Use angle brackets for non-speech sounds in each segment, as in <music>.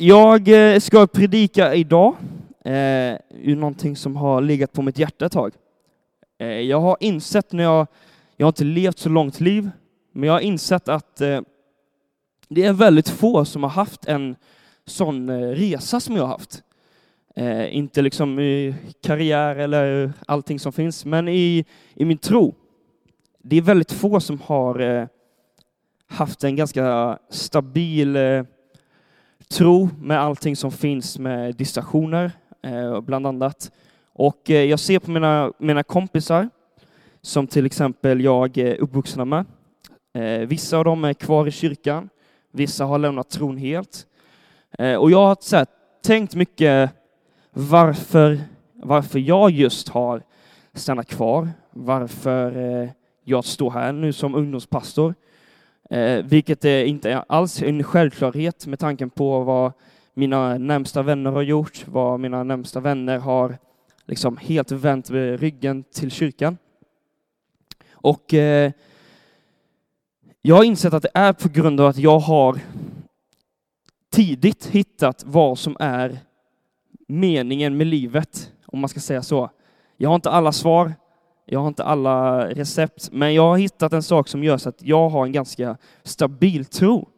jag eh, ska predika idag eh, ur någonting som har legat på mitt hjärta ett tag. Eh, jag har insett när jag, jag har inte levt så långt liv, men jag har insett att eh, det är väldigt få som har haft en sån eh, resa som jag har haft. Eh, inte liksom i karriär eller allting som finns, men i, i min tro. Det är väldigt få som har eh, haft en ganska stabil eh, tro med allting som finns med distraktioner, eh, bland annat. Och eh, jag ser på mina, mina kompisar, som till exempel jag är uppvuxna med. Eh, vissa av dem är kvar i kyrkan, vissa har lämnat tron helt. Eh, och jag har så här, tänkt mycket varför, varför jag just har stannat kvar, varför eh, jag står här nu som ungdomspastor. Eh, vilket är inte alls en självklarhet med tanken på vad mina närmsta vänner har gjort, vad mina närmsta vänner har liksom helt vänt ryggen till kyrkan. Och eh, jag har insett att det är på grund av att jag har tidigt hittat vad som är meningen med livet, om man ska säga så. Jag har inte alla svar, jag har inte alla recept, men jag har hittat en sak som gör så att jag har en ganska stabil tro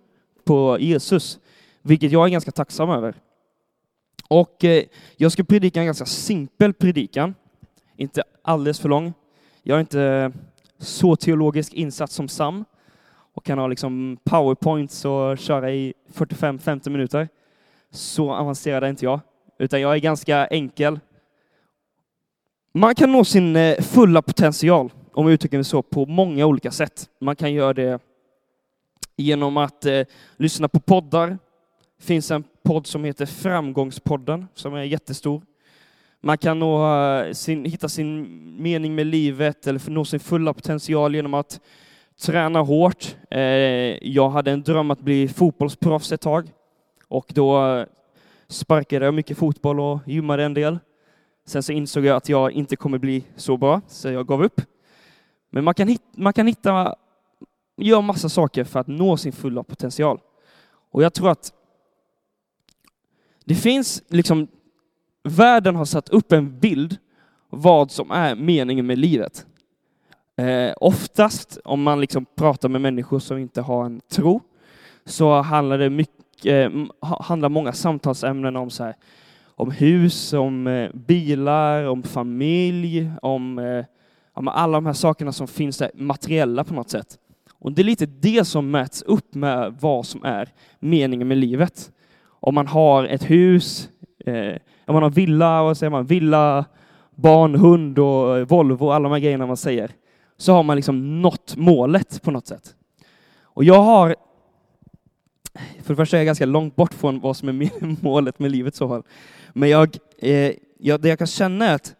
på Jesus, vilket jag är ganska tacksam över. Och eh, jag ska predika en ganska simpel predikan, inte alldeles för lång. Jag är inte så teologiskt insatt som Sam och kan ha liksom powerpoints och köra i 45-50 minuter. Så avancerad är inte jag, utan jag är ganska enkel man kan nå sin eh, fulla potential, om jag uttrycker mig så, på många olika sätt. Man kan göra det genom att eh, lyssna på poddar. Det finns en podd som heter Framgångspodden, som är jättestor. Man kan nå eh, sin, hitta sin mening med livet eller nå sin fulla potential genom att träna hårt. Eh, jag hade en dröm att bli fotbollsproffs ett tag och då eh, sparkade jag mycket fotboll och gymmade en del. Sen så insåg jag att jag inte kommer bli så bra, så jag gav upp. Men man kan hitta, man kan hitta göra massa saker för att nå sin fulla potential. Och jag tror att det finns liksom, världen har satt upp en bild vad som är meningen med livet. Eh, oftast om man liksom pratar med människor som inte har en tro så handlar det mycket, eh, handlar många samtalsämnen om så här, om hus, om eh, bilar, om familj, om, eh, om alla de här sakerna som finns där, materiella på något sätt. Och det är lite det som mäts upp med vad som är meningen med livet. Om man har ett hus, eh, om man har villa, vad säger man, villa, barn, hund och eh, Volvo, alla de här grejerna man säger, så har man liksom nått målet på något sätt. Och jag har, för det första är jag ganska långt bort från vad som är <laughs> målet med livet så fall. Men jag, eh, jag, det jag kan känna är att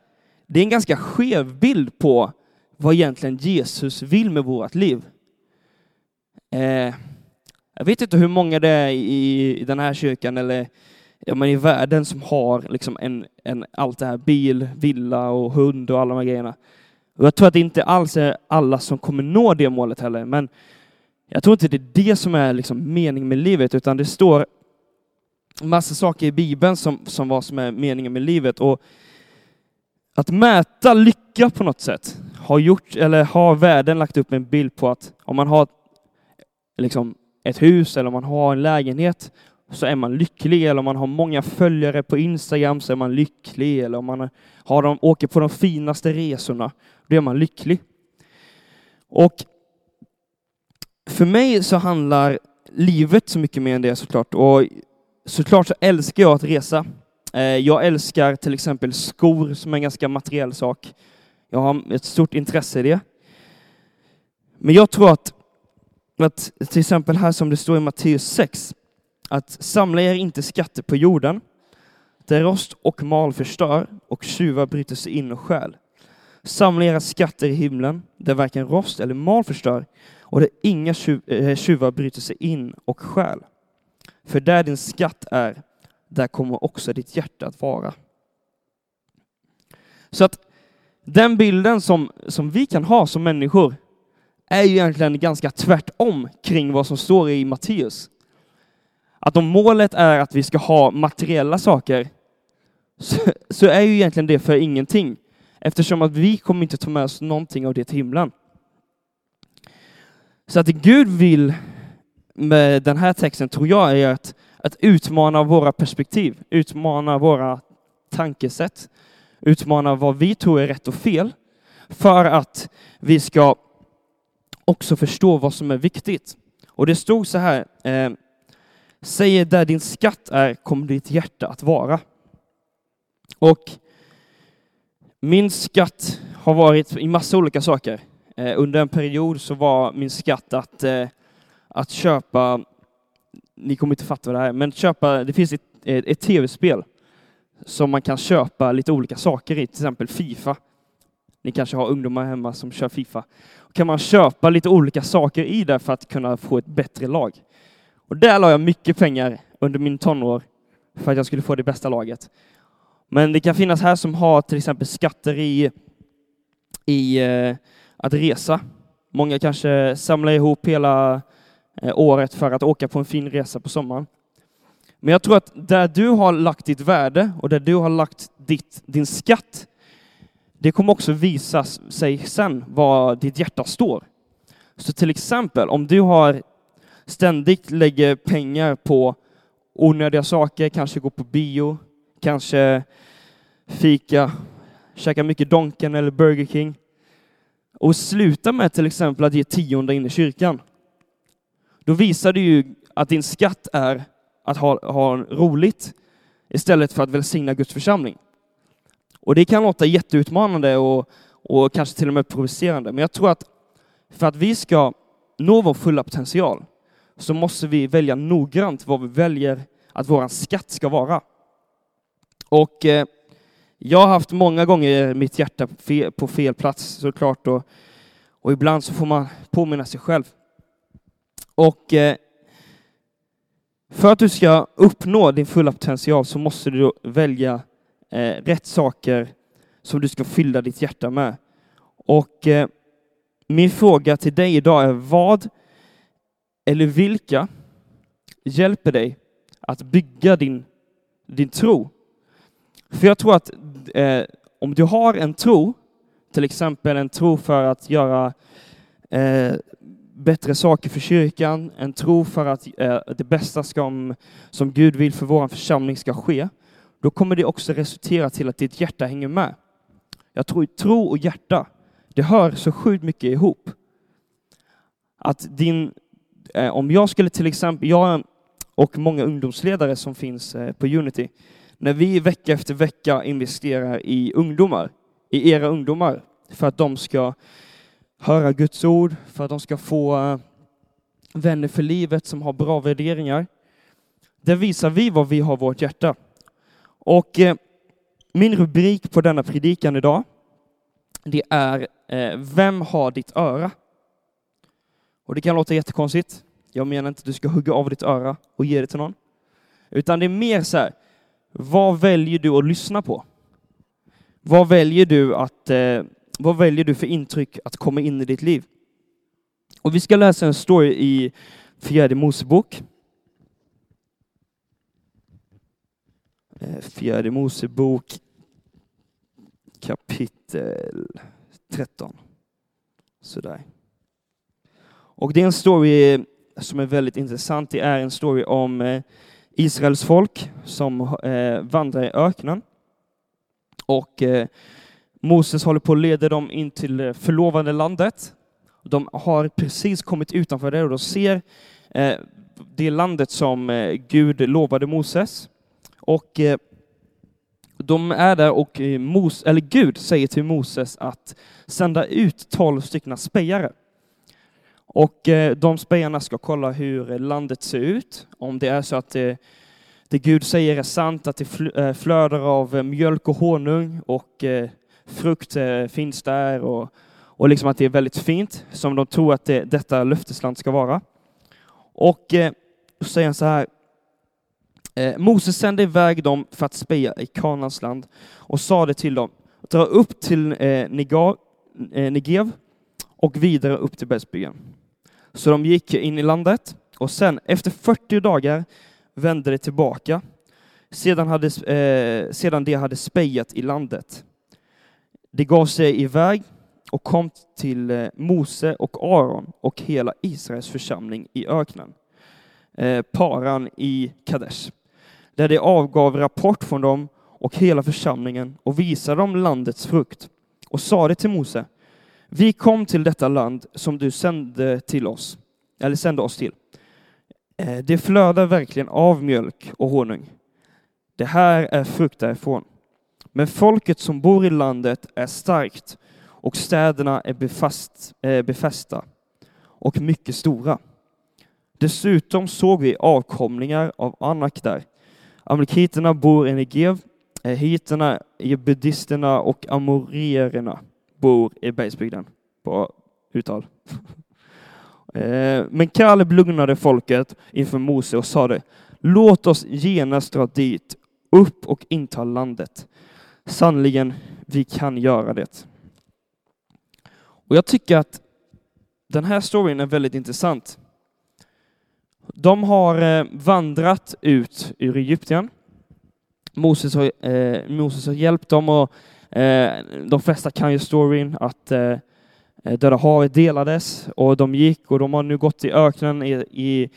det är en ganska skev bild på vad egentligen Jesus vill med vårt liv. Eh, jag vet inte hur många det är i, i den här kyrkan eller ja, men i världen som har liksom en, en, allt det här bil, villa och hund och alla de här grejerna. Och jag tror att det inte alls är alla som kommer nå det målet heller, men jag tror inte det är det som är liksom meningen med livet, utan det står massa saker i Bibeln som, som vad som är meningen med livet. Och att mäta lycka på något sätt har gjort, eller har världen lagt upp en bild på att om man har liksom ett hus eller om man har en lägenhet så är man lycklig, eller om man har många följare på Instagram så är man lycklig, eller om man har de, åker på de finaste resorna, då är man lycklig. Och för mig så handlar livet så mycket mer än det såklart. Och såklart så älskar jag att resa. Eh, jag älskar till exempel skor som är en ganska materiell sak. Jag har ett stort intresse i det. Men jag tror att, att till exempel här som det står i Matteus 6, att samla er inte skatter på jorden, där rost och mal förstör och tjuvar bryter sig in och stjäl. Samla era skatter i himlen, där varken rost eller mal förstör och där inga eh, tjuvar bryter sig in och stjäl. För där din skatt är, där kommer också ditt hjärta att vara. Så att den bilden som, som vi kan ha som människor är ju egentligen ganska tvärtom kring vad som står i Matteus. att om målet är att vi ska ha materiella saker, så, så är ju egentligen det för ingenting. Eftersom att vi kommer inte ta med oss någonting av det till himlen. Så att det Gud vill med den här texten tror jag är att, att utmana våra perspektiv, utmana våra tankesätt, utmana vad vi tror är rätt och fel, för att vi ska också förstå vad som är viktigt. Och det stod så här, eh, säger där din skatt är kommer ditt hjärta att vara. Och min skatt har varit i massa olika saker. Eh, under en period så var min skatt att, eh, att köpa, ni kommer inte fatta vad det här är, men köpa, det finns ett, ett tv-spel som man kan köpa lite olika saker i, till exempel Fifa. Ni kanske har ungdomar hemma som kör Fifa. kan man köpa lite olika saker i det för att kunna få ett bättre lag. Och där la jag mycket pengar under min tonår för att jag skulle få det bästa laget. Men det kan finnas här som har till exempel skatter i, i eh, att resa. Många kanske samlar ihop hela Eh, året för att åka på en fin resa på sommaren. Men jag tror att där du har lagt ditt värde och där du har lagt ditt, din skatt, det kommer också visa sig sen var ditt hjärta står. Så till exempel om du har ständigt lägger pengar på onödiga saker, kanske gå på bio, kanske fika, käka mycket Donken eller Burger King. Och sluta med till exempel att ge tionde in i kyrkan. Då visar du ju att din skatt är att ha, ha roligt istället för att välsigna Guds församling. Och det kan låta jätteutmanande och, och kanske till och med provocerande, men jag tror att för att vi ska nå vår fulla potential så måste vi välja noggrant vad vi väljer att vår skatt ska vara. Och eh, jag har haft många gånger mitt hjärta på fel, på fel plats såklart och, och ibland så får man påminna sig själv. Och eh, för att du ska uppnå din fulla potential så måste du välja eh, rätt saker som du ska fylla ditt hjärta med. Och eh, min fråga till dig idag är vad eller vilka hjälper dig att bygga din, din tro? För jag tror att eh, om du har en tro, till exempel en tro för att göra eh, bättre saker för kyrkan, en tro för att eh, det bästa ska, som Gud vill för vår församling ska ske, då kommer det också resultera till att ditt hjärta hänger med. Jag tror tro och hjärta, det hör så sjukt mycket ihop. Att din, eh, om jag skulle till exempel, jag och många ungdomsledare som finns eh, på Unity, när vi vecka efter vecka investerar i ungdomar, i era ungdomar, för att de ska höra Guds ord, för att de ska få eh, vänner för livet som har bra värderingar. Där visar vi vad vi har vårt hjärta. Och eh, min rubrik på denna predikan idag, det är eh, Vem har ditt öra? Och det kan låta jättekonstigt. Jag menar inte att du ska hugga av ditt öra och ge det till någon. Utan det är mer så här, vad väljer du att lyssna på? Vad väljer du att eh, vad väljer du för intryck att komma in i ditt liv? Och vi ska läsa en story i Fjärde Mosebok. Eh, Fjärde Mosebok kapitel 13. Sådär. Och det är en story som är väldigt intressant. Det är en story om eh, Israels folk som eh, vandrar i öknen. Och Moses håller på att leda dem in till det förlovade landet. De har precis kommit utanför det och de ser eh, det landet som eh, Gud lovade Moses. Och de är där och Mos, eller Gud säger till Moses att sända ut tolv stycken spejare. Och de spejarna ska kolla hur landet ser ut, om det är så att det, det Gud säger är sant, att det flödar av mjölk och honung och frukt eh, finns där och, och liksom att det är väldigt fint, som de tror att det, detta löftesland ska vara. Och eh, så säger han så här, eh, Moses sände iväg dem för att speja i Kanans land och sade till dem, dra upp till eh, Nigar, eh, Negev och vidare upp till Bergsbyggen. Så de gick in i landet och sen efter 40 dagar vände de tillbaka sedan, hade, eh, sedan de hade spejat i landet. De gav sig iväg och kom till eh, Mose och Aron och hela Israels församling i öknen, eh, Paran i Kadesh, där de avgav rapport från dem och hela församlingen och visade dem landets frukt och sade till Mose, vi kom till detta land som du sände till oss, eller sände oss till. Eh, det flödar verkligen av mjölk och honung. Det här är frukt därifrån. Men folket som bor i landet är starkt och städerna är befast, eh, befästa och mycket stora. Dessutom såg vi avkomlingar av Anak där. Amalekiterna bor i Negev, eh, buddhisterna och amorierna bor i bergsbygden. På uttal. <laughs> Eh, men Kaleb lugnade folket inför Mose och sade, låt oss genast dra dit, upp och inta landet. Sannligen, vi kan göra det. Och jag tycker att den här storyn är väldigt intressant. De har eh, vandrat ut ur Egypten. Moses har, eh, Moses har hjälpt dem och eh, de flesta kan ju storyn att eh, eh, Döda havet delades och de gick och de har nu gått i öknen i, i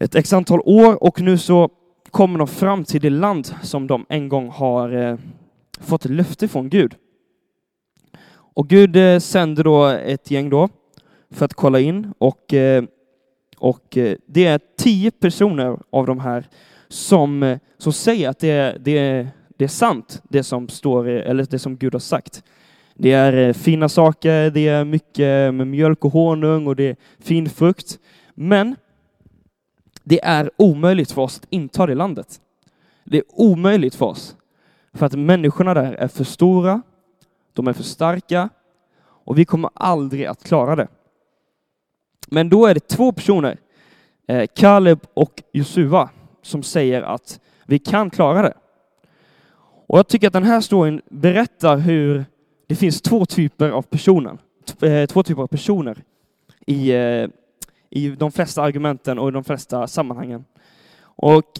ett x antal år och nu så kommer de fram till det land som de en gång har eh, fått löfte från Gud. Och Gud eh, sänder då ett gäng då för att kolla in och, eh, och det är tio personer av de här som, som säger att det, det, det är sant, det som, står, eller det som Gud har sagt. Det är fina saker, det är mycket med mjölk och honung och det är fin frukt. Men det är omöjligt för oss att inta det landet. Det är omöjligt för oss. För att människorna där är för stora, de är för starka och vi kommer aldrig att klara det. Men då är det två personer, eh, Kaleb och Josua, som säger att vi kan klara det. Och jag tycker att den här storyn berättar hur det finns två typer av personer, eh, två typer av personer i, eh, i de flesta argumenten och i de flesta sammanhangen. Och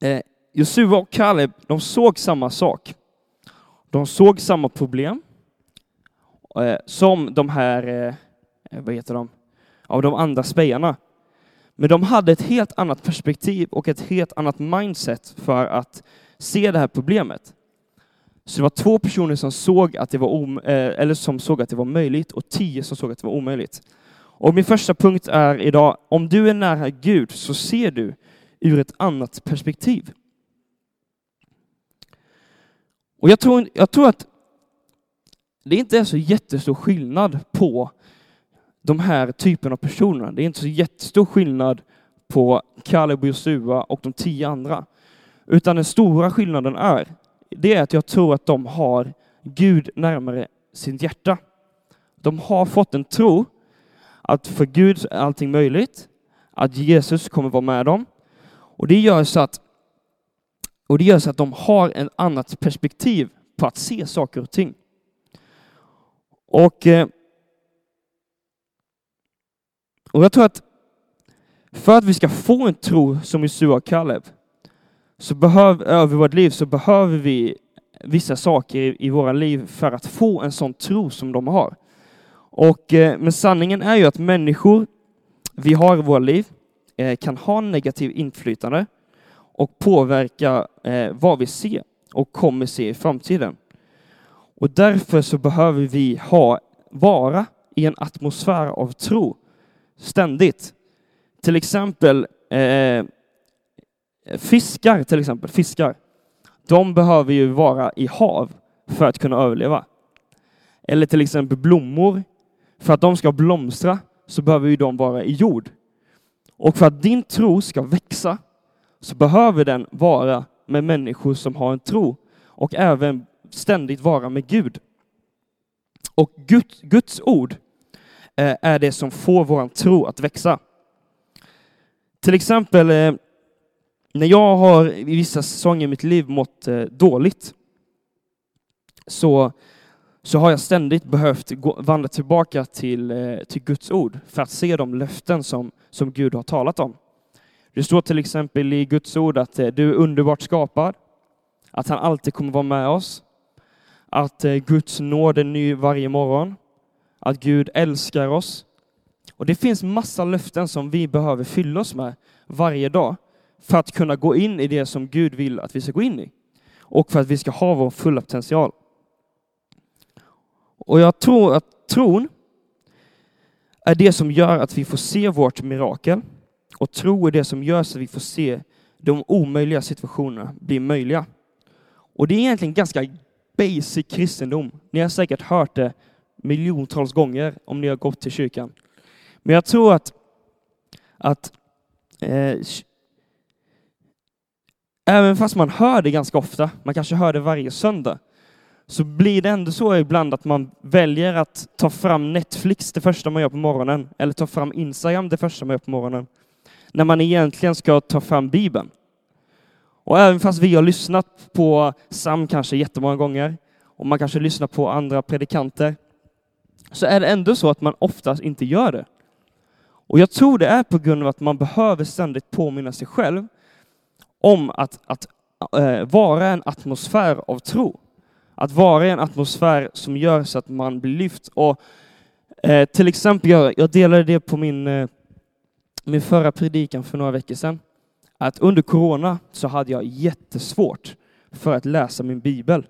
eh, Josua och Kaleb, de såg samma sak. De såg samma problem eh, som de här, eh, eh, vad heter de, av de andra spejarna. Men de hade ett helt annat perspektiv och ett helt annat mindset för att se det här problemet. Så det var två personer som såg att det var, om, eh, eller som såg att det var möjligt och tio som såg att det var omöjligt. Och min första punkt är idag, om du är nära Gud så ser du ur ett annat perspektiv. Och jag tror, jag tror att det inte är så jättestor skillnad på de här typen av personer. Det är inte så jättestor skillnad på Kaleb och Josua och de tio andra. Utan den stora skillnaden är det är att jag tror att de har Gud närmare sitt hjärta. De har fått en tro att för Gud är allting möjligt, att Jesus kommer vara med dem. Och det gör så att, och det gör så att de har ett annat perspektiv på att se saker och ting. Och, eh, och jag tror att för att vi ska få en tro som Josua och Kaleb så behöv, över vårt liv så behöver vi vissa saker i, i våra liv för att få en sån tro som de har. Och, eh, men sanningen är ju att människor vi har i våra liv eh, kan ha negativ inflytande och påverka eh, vad vi ser och kommer se i framtiden. Och därför så behöver vi ha, vara i en atmosfär av tro ständigt. Till exempel eh, Fiskar till exempel, fiskar, de behöver ju vara i hav för att kunna överleva. Eller till exempel blommor, för att de ska blomstra så behöver ju de vara i jord. Och för att din tro ska växa så behöver den vara med människor som har en tro och även ständigt vara med Gud. Och Guds, Guds ord eh, är det som får vår tro att växa. Till exempel eh, när jag har i vissa säsonger i mitt liv mått eh, dåligt så, så har jag ständigt behövt gå, vandra tillbaka till, eh, till Guds ord för att se de löften som, som Gud har talat om. Det står till exempel i Guds ord att eh, du är underbart skapad, att han alltid kommer vara med oss, att eh, Guds nåd är ny varje morgon, att Gud älskar oss. Och det finns massa löften som vi behöver fylla oss med varje dag för att kunna gå in i det som Gud vill att vi ska gå in i och för att vi ska ha vår fulla potential. Och jag tror att tron är det som gör att vi får se vårt mirakel och tro är det som gör så att vi får se de omöjliga situationerna bli möjliga. Och det är egentligen ganska basic kristendom. Ni har säkert hört det miljontals gånger om ni har gått till kyrkan. Men jag tror att, att eh, även fast man hör det ganska ofta, man kanske hör det varje söndag, så blir det ändå så ibland att man väljer att ta fram Netflix det första man gör på morgonen, eller ta fram Instagram det första man gör på morgonen, när man egentligen ska ta fram Bibeln. Och även fast vi har lyssnat på Sam kanske jättemånga gånger, och man kanske lyssnar på andra predikanter, så är det ändå så att man oftast inte gör det. Och jag tror det är på grund av att man behöver ständigt påminna sig själv om att, att äh, vara en atmosfär av tro. Att vara i en atmosfär som gör så att man blir lyft. Och, eh, till exempel, jag, jag delade det på min, eh, min förra predikan för några veckor sedan, att under corona så hade jag jättesvårt för att läsa min bibel.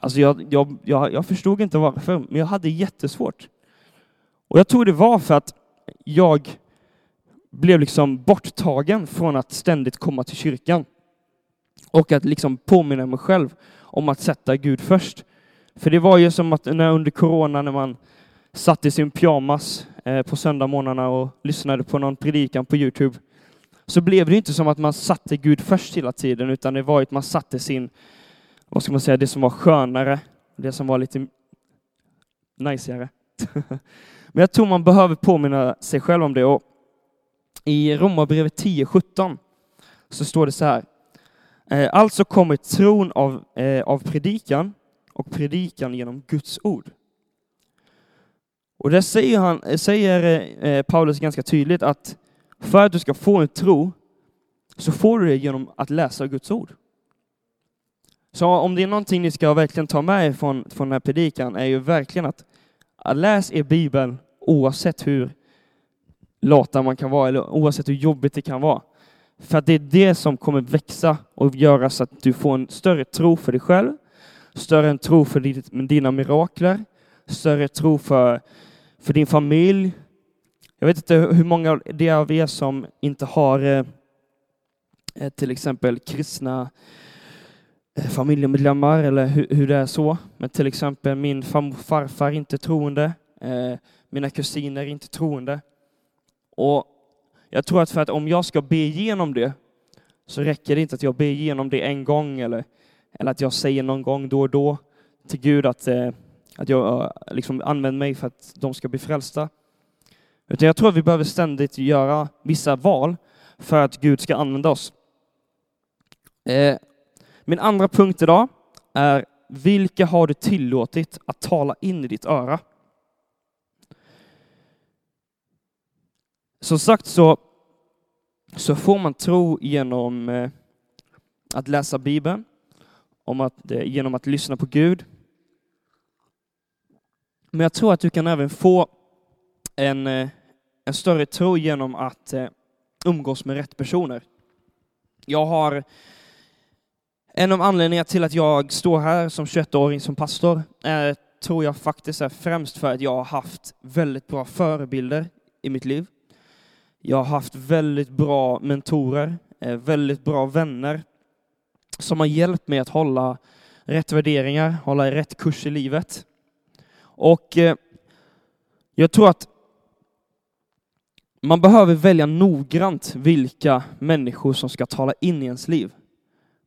Alltså jag, jag, jag, jag förstod inte varför, men jag hade jättesvårt. Och jag tror det var för att jag blev liksom borttagen från att ständigt komma till kyrkan. Och att liksom påminna mig själv om att sätta Gud först. För det var ju som att när under corona när man satt i sin pyjamas eh, på söndagsmorgnarna och lyssnade på någon predikan på Youtube, så blev det inte som att man satte Gud först hela tiden, utan det var att man satte sin, vad ska man säga, det som var skönare, det som var lite najsigare. <laughs> Men jag tror man behöver påminna sig själv om det. Och I Romarbrevet 10.17 så står det så här. Eh, alltså kommer tron av, eh, av predikan och predikan genom Guds ord. Och där säger, han, eh, säger Paulus ganska tydligt att för att du ska få en tro så får du det genom att läsa Guds ord. Så om det är någonting ni ska verkligen ta med er från, från den här predikan är ju verkligen att, att läs er bibel oavsett hur lata man kan vara eller oavsett hur jobbigt det kan vara. För att det är det som kommer växa och göra så att du får en större tro för dig själv, större en tro för dina mirakler, större tro för, för din familj. Jag vet inte hur många det är av er som inte har eh, eh till exempel kristna eh, familjemedlemmar eller hur, hur, det är så. Men till exempel min farfar är inte troende. Eh, mina kusiner är inte troende. Och jag tror att för att om jag ska be igenom det så räcker det inte att jag ber igenom det en gång eller, eller att jag säger någon gång då och då till Gud att, eh, att jag eh, liksom använder mig för att de ska bli frälsta. Utan jag tror att vi behöver ständigt göra vissa val för att Gud ska använda oss. Eh, min andra punkt idag är vilka har du tillåtit att tala in i ditt öra? Som sagt så, så får man tro genom eh, att läsa Bibeln, om att, eh, genom att lyssna på Gud. Men jag tror att du kan även få en, eh, en större tro genom att umgås med rätt personer. Jag har en av anledningarna till att jag står här som 21-åring som pastor är, tror jag faktiskt är främst för att jag har haft väldigt bra förebilder i mitt liv. Jag har haft väldigt bra mentorer, eh, väldigt bra vänner som har hjälpt mig att hålla rätt värderingar, hålla rätt kurs i livet. Och eh, jag tror att man behöver välja noggrant vilka människor som ska tala in i ens liv.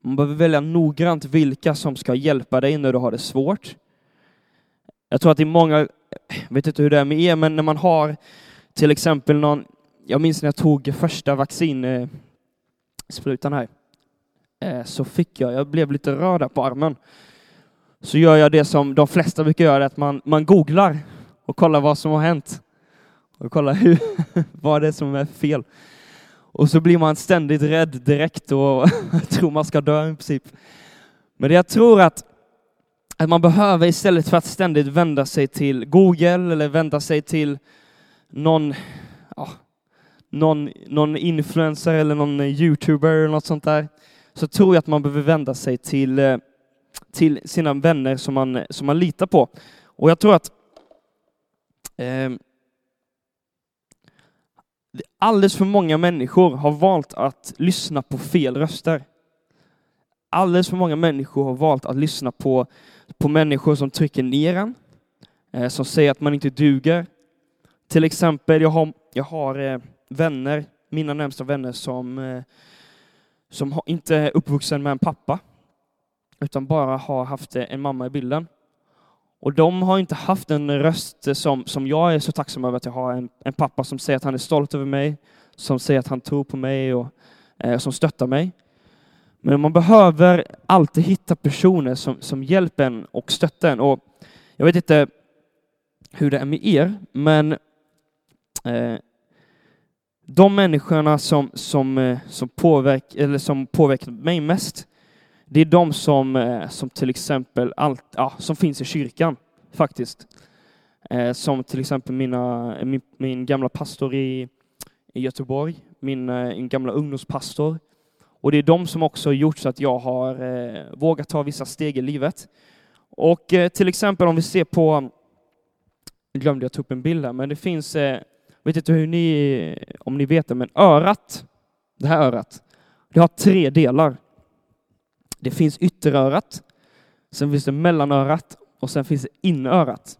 Man behöver välja noggrant vilka som ska hjälpa dig när du har det svårt. Jag tror att det är många, jag vet inte hur det är med er, men när man har till exempel någon jag minns när jag tog första vaccinsprutan här, eh, så fick jag, jag blev lite röd på armen. Så gör jag det som de flesta brukar göra, att man, man googlar och kollar vad som har hänt. Och kollar hur, <laughs> vad det är som är fel. Och så blir man ständigt rädd direkt och <laughs> tror man ska dö i princip. Men jag tror att, att man behöver istället för att ständigt vända sig till Google eller vända sig till någon, ja, någon, någon influencer eller någon youtuber eller något sånt där, så tror jag att man behöver vända sig till, eh, till sina vänner som man, som man litar på. Och jag tror att eh, alldeles för många människor har valt att lyssna på fel röster. Alldeles för många människor har valt att lyssna på, på människor som trycker ner en, eh, som säger att man inte duger. Till exempel, jag har, jag har eh, vänner, mina närmsta vänner, som, eh, som inte är uppvuxen med en pappa, utan bara har haft en mamma i bilden. Och de har inte haft en röst som, som jag är så tacksam över att jag har en, en pappa som säger att han är stolt över mig, som säger att han tror på mig och eh, som stöttar mig. Men man behöver alltid hitta personer som, som hjälper en och stöttar en. Och jag vet inte hur det är med er, men eh, de människorna som, som, eh, som, påverk, eller som påverkat mig mest, det är de som, eh, som till exempel allt, ja, som finns i kyrkan, faktiskt. Eh, som till exempel mina, min, min gamla pastor i, i Göteborg, min, min gamla ungdomspastor. Och det är de som också har gjort så att jag har eh, vågat ta vissa steg i livet. Och eh, till exempel om vi ser på, nu glömde jag ta upp en bild här, men det finns eh, vet inte hur ni, om ni vet det, men örat, det här örat, det har tre delar. Det finns ytterörat, sen finns det mellanörat och sen finns det inörat.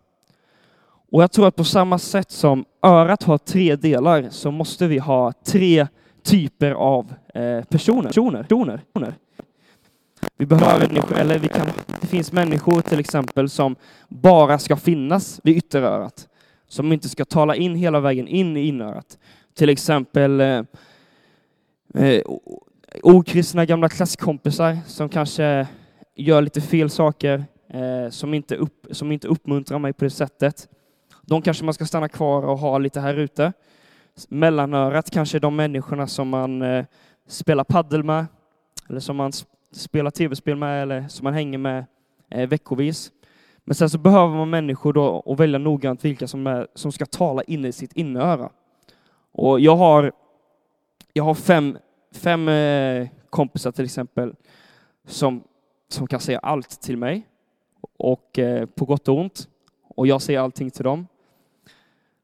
Och jag tror att på samma sätt som örat har tre delar så måste vi ha tre typer av eh, personer. personer. personer. Vi behöver människor, eller vi kan, det finns människor till exempel som bara ska finnas vid ytterörat som inte ska tala in hela vägen in i inörat. Till exempel eh, eh, okristna gamla klasskompisar som kanske gör lite fel saker, eh, som, inte upp, som inte uppmuntrar mig på det sättet. De kanske man ska stanna kvar och ha lite här ute. Mellanörat kanske är de människorna som man eh, spelar paddel med, eller som man spelar tv-spel med, eller som man hänger med eh, veckovis. Men sen så behöver man människor då och välja noggrant vilka som, är, som ska tala in i sitt inöra. Och jag har, jag har fem, fem eh, kompisar till exempel som, som kan säga allt till mig, och eh, på gott och ont. Och jag säger allting till dem.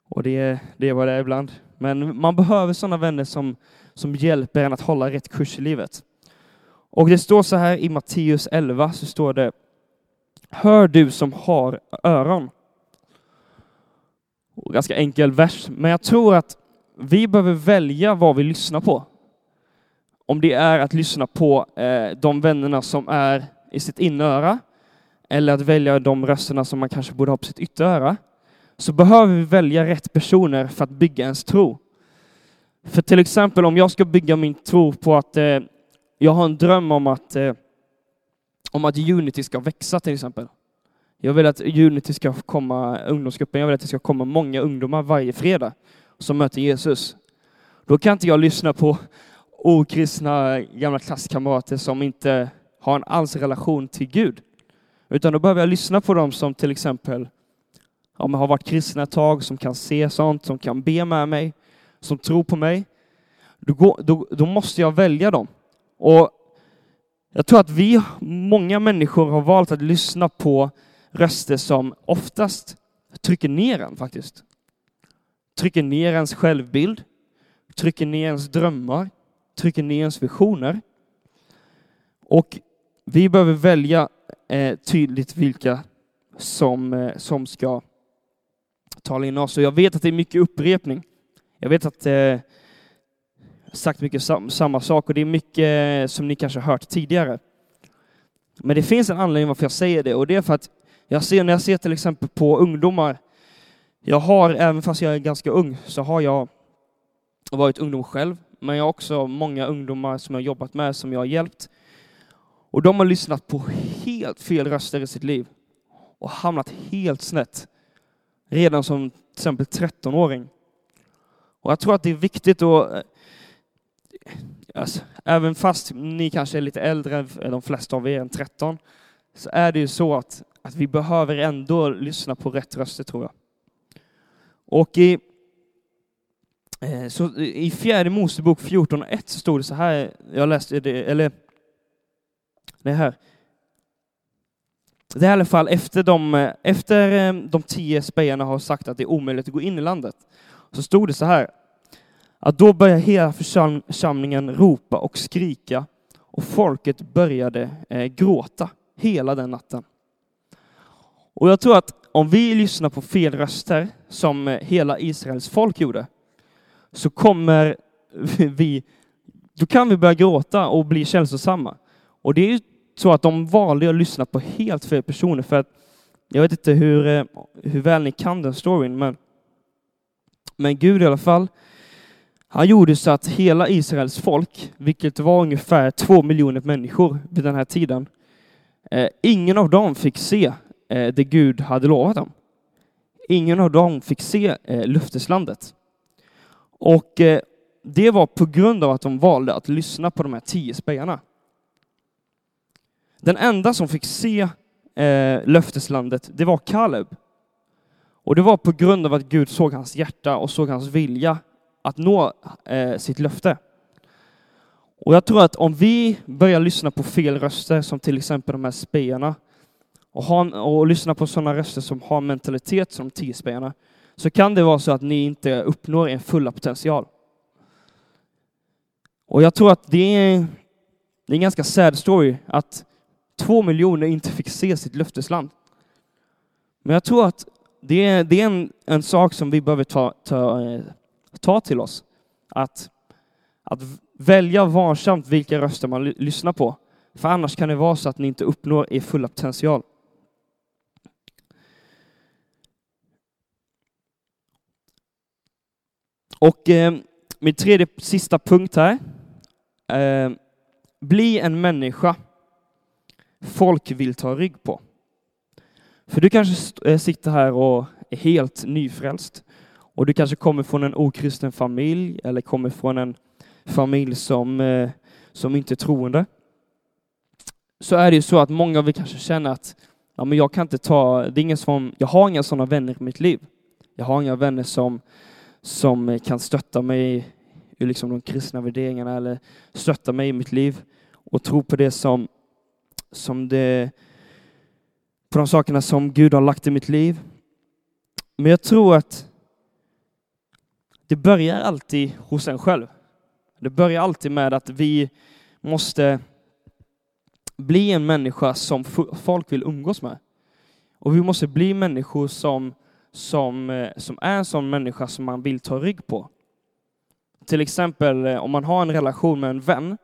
Och det, det är vad det är ibland. Men man behöver sådana vänner som, som hjälper en att hålla rätt kurs i livet. Och det står så här i Matteus 11, så står det Hör du som har öron. Ganska enkel vers, men jag tror att vi behöver välja vad vi lyssnar på. Om det är att lyssna på eh, de vännerna som är i sitt inöra, eller att välja de rösterna som man kanske borde ha på sitt ytteröra, så behöver vi välja rätt personer för att bygga ens tro. För till exempel om jag ska bygga min tro på att eh, jag har en dröm om att eh, om att Unity ska växa till exempel. Jag vill att Unity ska komma, ungdomsgruppen, jag vill att det ska komma många ungdomar varje fredag som möter Jesus. Då kan inte jag lyssna på okristna gamla klasskamrater som inte har en alls relation till Gud. Utan då behöver jag lyssna på dem som till exempel ja, har varit kristna ett tag, som kan se sånt, som kan be med mig, som tror på mig. Då, går, då, då måste jag välja dem. Och jag tror att vi, många människor, har valt att lyssna på röster som oftast trycker ner en faktiskt. Trycker ner ens självbild, trycker ner ens drömmar, trycker ner ens visioner. Och vi behöver välja eh, tydligt vilka som, eh, som ska tala in oss. Och jag vet att det är mycket upprepning. Jag vet att eh, sagt mycket sam samma sak och det är mycket eh, som ni kanske hört tidigare. Men det finns en anledning varför jag säger det och det är för att jag ser när jag ser till exempel på ungdomar. Jag har, även fast jag är ganska ung, så har jag varit ungdom själv, men jag har också många ungdomar som jag jobbat med, som jag har hjälpt. Och de har lyssnat på helt fel röster i sitt liv och hamnat helt snett redan som till exempel 13-åring. Och jag tror att det är viktigt att eh, alltså, även fast ni kanske är lite äldre, de flesta av er än 13, så är det ju så att, att vi behöver ändå lyssna på rätt röster tror jag. Och i, eh, så i fjärde Mosebok 14.1 så stod det så här, jag läste det, eller det här. Det är i alla fall efter de, eh, efter eh, de tio spejarna har sagt att det är omöjligt att gå in i landet, så stod det så här, att då började hela församlingen ropa och skrika och folket började eh, gråta hela den natten. Och jag tror att om vi lyssnar på fel röster, som eh, hela Israels folk gjorde, så kommer <laughs> vi, då kan vi börja gråta och bli känslosamma. Och det är ju så att de valde att lyssna på helt fel personer, för att jag vet inte hur, eh, hur väl ni kan den storyn, men, men Gud i alla fall, han gjorde så att hela Israels folk, vilket var ungefär två miljoner människor vid den här tiden, eh, ingen av dem fick se eh, det Gud hade lovat dem. Ingen av dem fick se eh, löfteslandet. Och eh, det var på grund av att de valde att lyssna på de här tio spejarna. Den enda som fick se eh, löfteslandet, det var Kaleb. Och det var på grund av att Gud såg hans hjärta och såg hans vilja att nå eh, sitt löfte. Och jag tror att om vi börjar lyssna på fel röster, som till exempel de här spejarna, och, ha, och lyssna på sådana röster som har mentalitet som tio så kan det vara så att ni inte uppnår er fulla potential. Och jag tror att det är, det är en ganska sad story att två miljoner inte fick se sitt löftesland. Men jag tror att det är, det är en, en sak som vi behöver ta, ta, eh, ta till oss. Att, att välja varsamt vilka röster man lyssnar på. För annars kan det vara så att ni inte uppnår er fulla potential. Och eh, min tredje sista punkt här. Eh, bli en människa folk vill ta rygg på. För du kanske eh, sitter här och är helt nyfrälst och du kanske kommer från en okristen familj eller kommer från en familj som, eh, som inte är troende. Så är det ju så att många av er kanske känner att ja, men jag kan inte ta, det är ingen som, jag har inga sådana vänner i mitt liv. Jag har inga vänner som, som kan stötta mig i liksom de kristna värderingarna eller stötta mig i mitt liv och tro på det som, som det, på de sakerna som Gud har lagt i mitt liv. Men jag tror att det börjar alltid hos en själv. Det börjar alltid med att vi måste bli en människa som folk vill umgås med. Och vi måste bli människor som, som, eh, som är en sån människa som man vill ta rygg på. Till exempel eh, om man har en relation med en vän,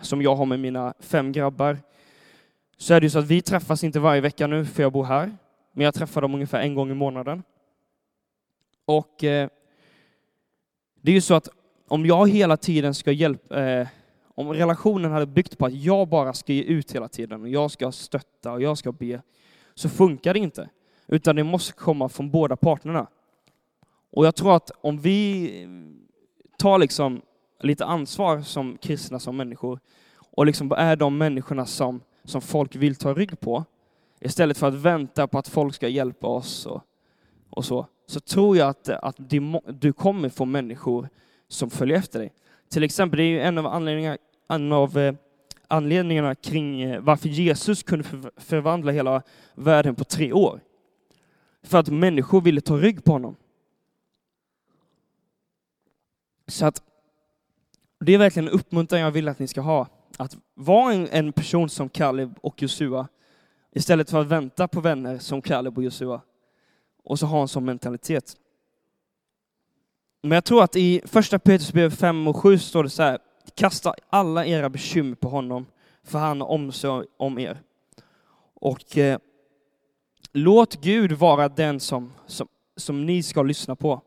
som jag har med mina fem grabbar, så är det ju så att vi träffas inte varje vecka nu, för jag bor här, men jag träffar dem ungefär en gång i månaden. Och eh, det är ju så att om jag hela tiden ska hjälpa, eh, om relationen hade byggt på att jag bara ska ge ut hela tiden och jag ska stötta och jag ska be, så funkar det inte. Utan det måste komma från båda parterna. Och jag tror att om vi tar liksom lite ansvar som kristna, som människor, och liksom är de människorna som, som folk vill ta rygg på, istället för att vänta på att folk ska hjälpa oss och, och så, så tror jag att, att du kommer få människor som följer efter dig. Till exempel, det är ju en av anledningarna, en av, eh, anledningarna kring eh, varför Jesus kunde förvandla hela världen på tre år. För att människor ville ta rygg på honom. Så att det är verkligen en uppmuntran jag vill att ni ska ha. Att vara en, en person som Kaleb och Josua istället för att vänta på vänner som Kaleb och Josua och så ha en sån mentalitet. Men jag tror att i första Petrusbrevet 5 och 7 står det så här, kasta alla era bekymmer på honom, för han har omsorg om er. Och eh, låt Gud vara den som, som, som ni ska lyssna på.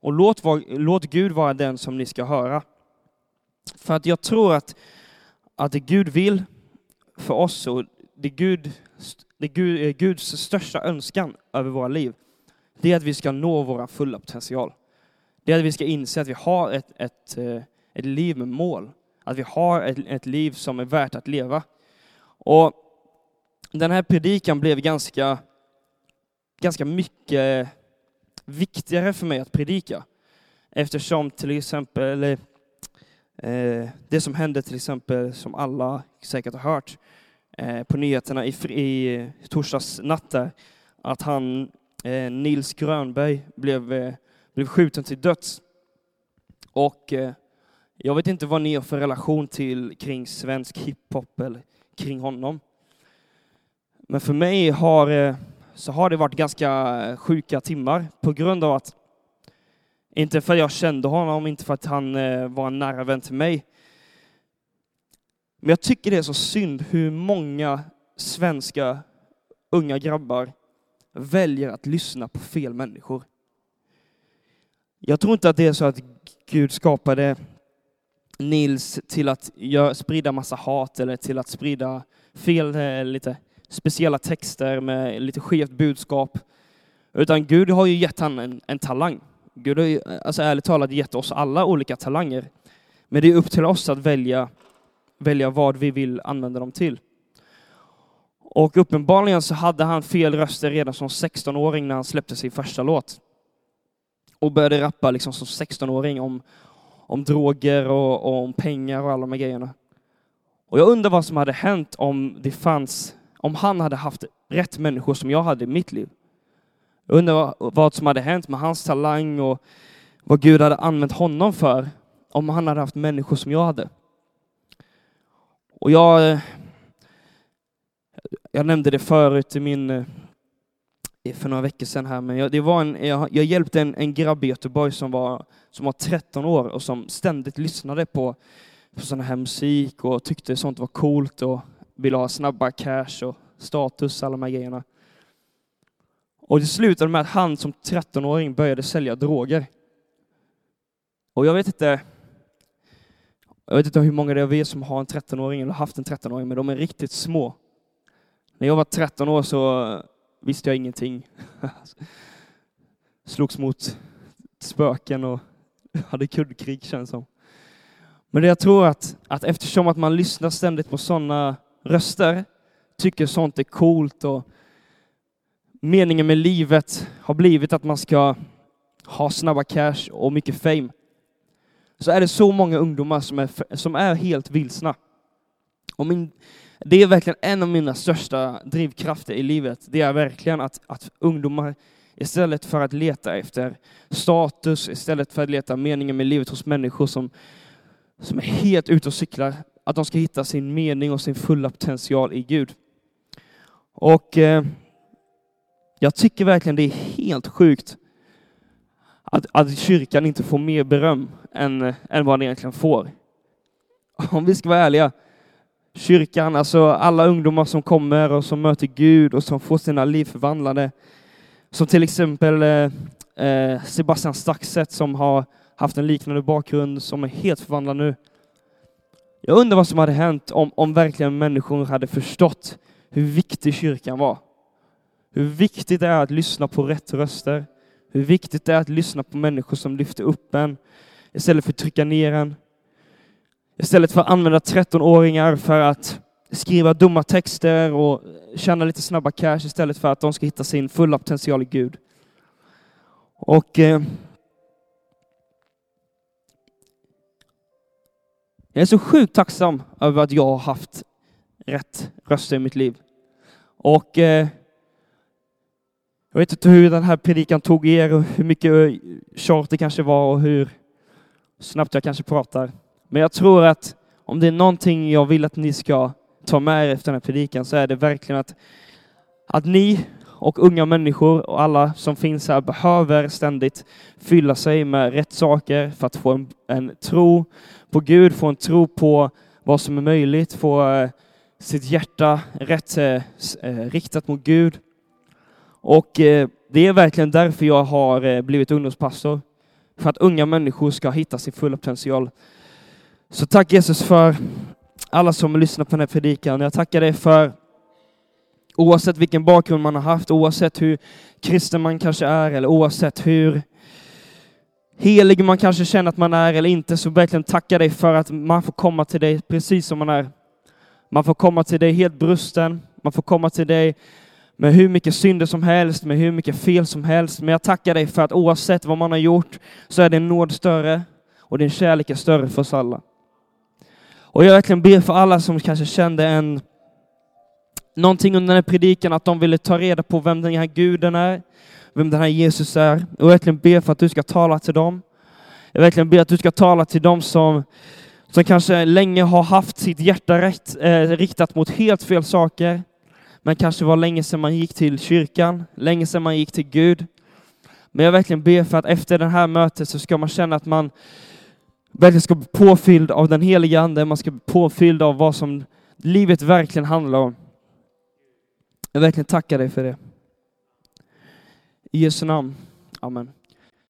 Och låt, låt Gud vara den som ni ska höra. För att jag tror att, att det Gud vill för oss och det Gud, det är eh, Guds största önskan över våra liv, det är att vi ska nå vår fulla potential. Det är att vi ska inse att vi har ett, ett, eh, ett liv med mål. Att vi har ett, ett liv som är värt att leva. Och den här predikan blev ganska, ganska mycket viktigare för mig att predika. Eftersom till exempel eh, det som hände till exempel, som alla säkert har hört Eh, på nyheterna i, i torsdags natt där, att han, eh, Nils Grönberg, blev, eh, blev skjuten till döds. Och eh, jag vet inte vad ni har för relation till kring svensk hiphop eller kring honom. Men för mig har, eh, så har det varit ganska eh, sjuka timmar på grund av att, inte för att jag kände honom, inte för att han eh, var en nära vän till mig, men jag tycker det är så synd hur många svenska unga grabbar väljer att lyssna på fel människor. Jag tror inte att det är så att Gud skapade Nils till att sprida massa hat eller till att sprida fel, eh, lite speciella texter med lite skevt budskap. Utan Gud har ju gett han en, en talang. Gud har ju, alltså ärligt talat gett oss alla olika talanger. Men det är upp till oss att välja, välja vad vi vill använda dem till. Och uppenbarligen så hade han fel röster redan som 16-åring när han släppte sin första låt. Och började rappa liksom som 16-åring om, om droger och, och, om pengar och alla de här grejerna. Och jag undrar vad som hade hänt om det fanns, om han hade haft rätt människor som jag hade i mitt liv. Jag undrar vad som hade hänt med hans talang och vad Gud hade använt honom för om han hade haft människor som jag hade. Och jag, jag nämnde det förut i min, eh, för några veckor sedan här, men jag, det var en, jag, jag hjälpte en, en grabb i Göteborg som var, som var 13 år och som ständigt lyssnade på, på sån här musik och tyckte sånt var coolt och ville ha snabba cash och status, alla de här grejerna. Och det slutade med att han som 13-åring började sälja droger. Och jag vet inte, jag vet inte hur många det är av er som har en 13-åring eller haft en 13-åring, men de är riktigt små. När jag var 13 år så eh, visste jag ingenting. <laughs> Slogs mot spöken och <laughs> hade kuddkrig känns som. Men det jag tror att, att eftersom att man lyssnar ständigt på sådana röster, tycker sånt är coolt och meningen med livet har blivit att man ska ha snabba cash och mycket fame, så är det så många ungdomar som är, som är helt vilsna. Och min, det är verkligen en av mina största drivkrafter i livet. Det är verkligen att, att ungdomar istället för att leta efter status, istället för att leta meningen med livet hos människor som, som är helt ute och cyklar, att de ska hitta sin mening och sin fulla potential i Gud. Och eh, jag tycker verkligen det är helt sjukt att, att kyrkan inte får mer beröm än, än vad den egentligen får. Om vi ska vara ärliga, kyrkan, alltså alla ungdomar som kommer och som möter Gud och som får sina liv förvandlade. Som till exempel eh, eh, Sebastian Staxet som har haft en liknande bakgrund som är helt förvandlad nu. Jag undrar vad som hade hänt om, om verkligen människor hade förstått hur viktig kyrkan var. Hur viktigt det är att lyssna på rätt röster. Hur viktigt det är att lyssna på människor som lyfter upp en istället för att trycka ner en. Istället för att använda 13-åringar för att skriva dumma texter och tjäna lite snabba cash istället för att de ska hitta sin fulla potential i Gud. Och eh, jag är så sjukt tacksam över att jag har haft rätt röster i mitt liv. Och eh, jag vet inte hur den här predikan tog er och hur mycket tjat det kanske var och hur snabbt jag kanske pratar. Men jag tror att om det är någonting jag vill att ni ska ta med er efter den här predikan så är det verkligen att, att ni och unga människor och alla som finns här behöver ständigt fylla sig med rätt saker för att få en, en tro på Gud, få en tro på vad som är möjligt, få eh, sitt hjärta rätt eh, eh riktat mot Gud. Och eh, det är verkligen därför jag har eh, blivit ungdomspastor. För att unga människor ska hitta sin fulla potential. Så tack Jesus för alla som lyssnar på den här predikan. Jag tackar dig för oavsett vilken bakgrund man har haft, oavsett hur kristen man kanske är, eller oavsett hur helig man kanske känner att man är eller inte, så verkligen tacka dig för att man får komma till dig precis som man är. Man får komma till dig helt brusten, man får komma till dig med hur mycket synder som helst, med hur mycket fel som helst. Men jag tackar dig för att oavsett vad man har gjort så är din nåd större och din kärlek är större för oss alla. Och jag verkligen ber för alla som kanske kände en någonting under den här predikan, att de ville ta reda på vem den här guden är, vem den här Jesus är. Och jag verkligen ber för att du ska tala till dem. Jag verkligen ber att du ska tala till dem som, som kanske länge har haft sitt hjärta rätt, eh, riktat mot helt fel saker. Men kanske var länge sedan man gick till kyrkan, länge sedan man gick till Gud. Men jag verkligen ber för att efter det här mötet så ska man känna att man verkligen ska bli påfylld av den heliga Ande, man ska bli påfylld av vad som livet verkligen handlar om. Jag verkligen tackar dig för det. I Jesu namn. Amen.